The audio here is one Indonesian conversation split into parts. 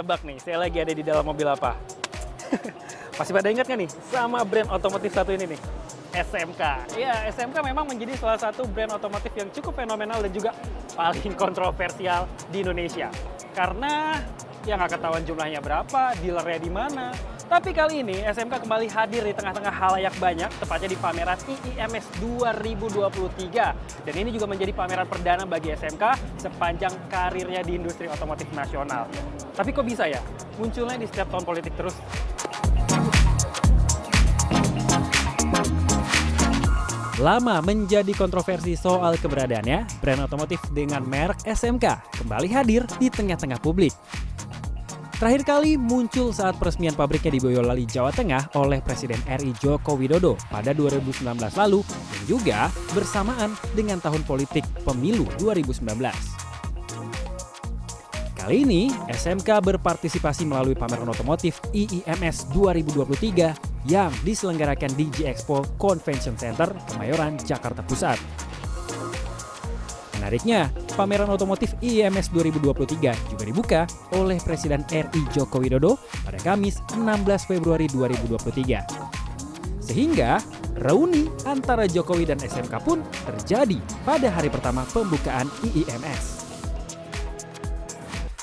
nebak nih, saya lagi ada di dalam mobil apa? Masih pada ingat nggak nih sama brand otomotif satu ini nih? SMK. Ya, SMK memang menjadi salah satu brand otomotif yang cukup fenomenal dan juga paling kontroversial di Indonesia. Karena ya nggak ketahuan jumlahnya berapa, dealernya di mana. Tapi kali ini SMK kembali hadir di tengah-tengah halayak banyak, tepatnya di pameran IIMS 2023. Dan ini juga menjadi pameran perdana bagi SMK sepanjang karirnya di industri otomotif nasional. Tapi kok bisa ya? Munculnya di setiap tahun politik terus. Lama menjadi kontroversi soal keberadaannya, brand otomotif dengan merek SMK kembali hadir di tengah-tengah publik. Terakhir kali muncul saat peresmian pabriknya di Boyolali, Jawa Tengah oleh Presiden RI Joko Widodo pada 2019 lalu dan juga bersamaan dengan tahun politik pemilu 2019. Kali ini, SMK berpartisipasi melalui pameran otomotif IIMS 2023 yang diselenggarakan di G Expo Convention Center, Kemayoran, Jakarta Pusat. Menariknya, pameran otomotif IIMS 2023 juga dibuka oleh Presiden RI Joko Widodo pada Kamis 16 Februari 2023. Sehingga, reuni antara Jokowi dan SMK pun terjadi pada hari pertama pembukaan IIMS.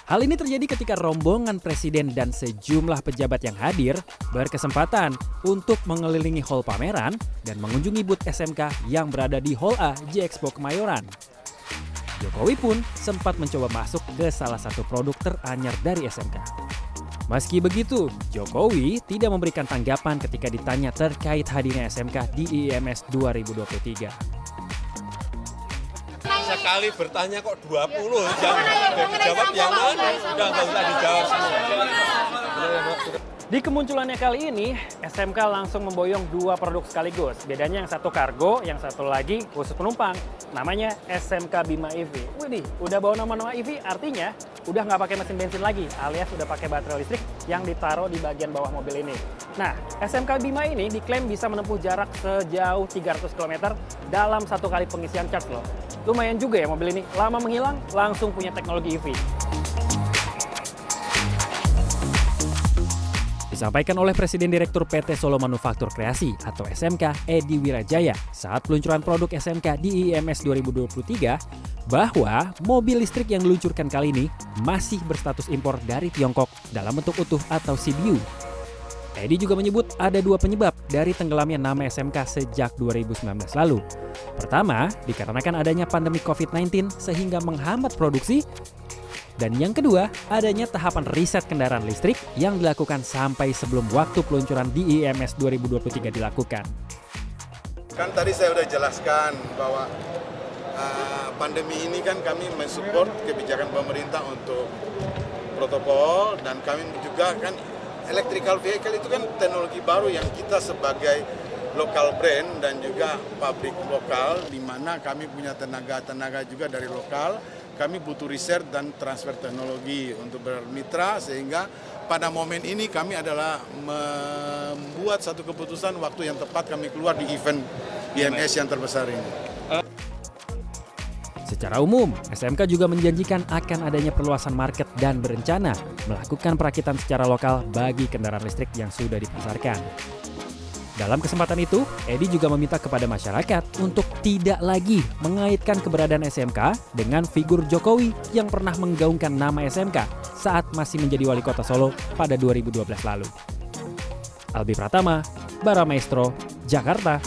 Hal ini terjadi ketika rombongan presiden dan sejumlah pejabat yang hadir berkesempatan untuk mengelilingi hall pameran dan mengunjungi booth SMK yang berada di Hall A J Expo Kemayoran. Jokowi pun sempat mencoba masuk ke salah satu produk teranyar dari SMK. Meski begitu, Jokowi tidak memberikan tanggapan ketika ditanya terkait hadirnya SMK di IIMS 2023 sekali bertanya kok 20 yang dijawab yang mana udah nggak usah dijawab Di kemunculannya kali ini, SMK langsung memboyong dua produk sekaligus. Bedanya yang satu kargo, yang satu lagi khusus penumpang. Namanya SMK Bima EV. Widih, udah bawa nama-nama EV artinya udah nggak pakai mesin bensin lagi, alias udah pakai baterai listrik yang ditaruh di bagian bawah mobil ini. Nah, SMK Bima ini diklaim bisa menempuh jarak sejauh 300 km dalam satu kali pengisian charge loh. Lumayan juga ya mobil ini, lama menghilang, langsung punya teknologi EV. Disampaikan oleh Presiden Direktur PT Solo Manufaktur Kreasi atau SMK Edi Wirajaya saat peluncuran produk SMK di IMS 2023 bahwa mobil listrik yang diluncurkan kali ini masih berstatus impor dari Tiongkok dalam bentuk utuh atau CBU. Edi juga menyebut ada dua penyebab dari tenggelamnya nama SMK sejak 2019 lalu. Pertama, dikarenakan adanya pandemi COVID-19 sehingga menghambat produksi dan yang kedua, adanya tahapan riset kendaraan listrik yang dilakukan sampai sebelum waktu peluncuran di IMS 2023 dilakukan. Kan tadi saya sudah jelaskan bahwa uh, pandemi ini kan kami mensupport kebijakan pemerintah untuk protokol dan kami juga kan electrical vehicle itu kan teknologi baru yang kita sebagai lokal brand dan juga pabrik lokal di mana kami punya tenaga-tenaga juga dari lokal kami butuh riset dan transfer teknologi untuk bermitra sehingga pada momen ini kami adalah membuat satu keputusan waktu yang tepat kami keluar di event IMS yang terbesar ini. Secara umum, SMK juga menjanjikan akan adanya perluasan market dan berencana melakukan perakitan secara lokal bagi kendaraan listrik yang sudah dipasarkan. Dalam kesempatan itu, Edi juga meminta kepada masyarakat untuk tidak lagi mengaitkan keberadaan SMK dengan figur Jokowi yang pernah menggaungkan nama SMK saat masih menjadi wali kota Solo pada 2012 lalu. Albi Pratama, Bara Maestro, Jakarta.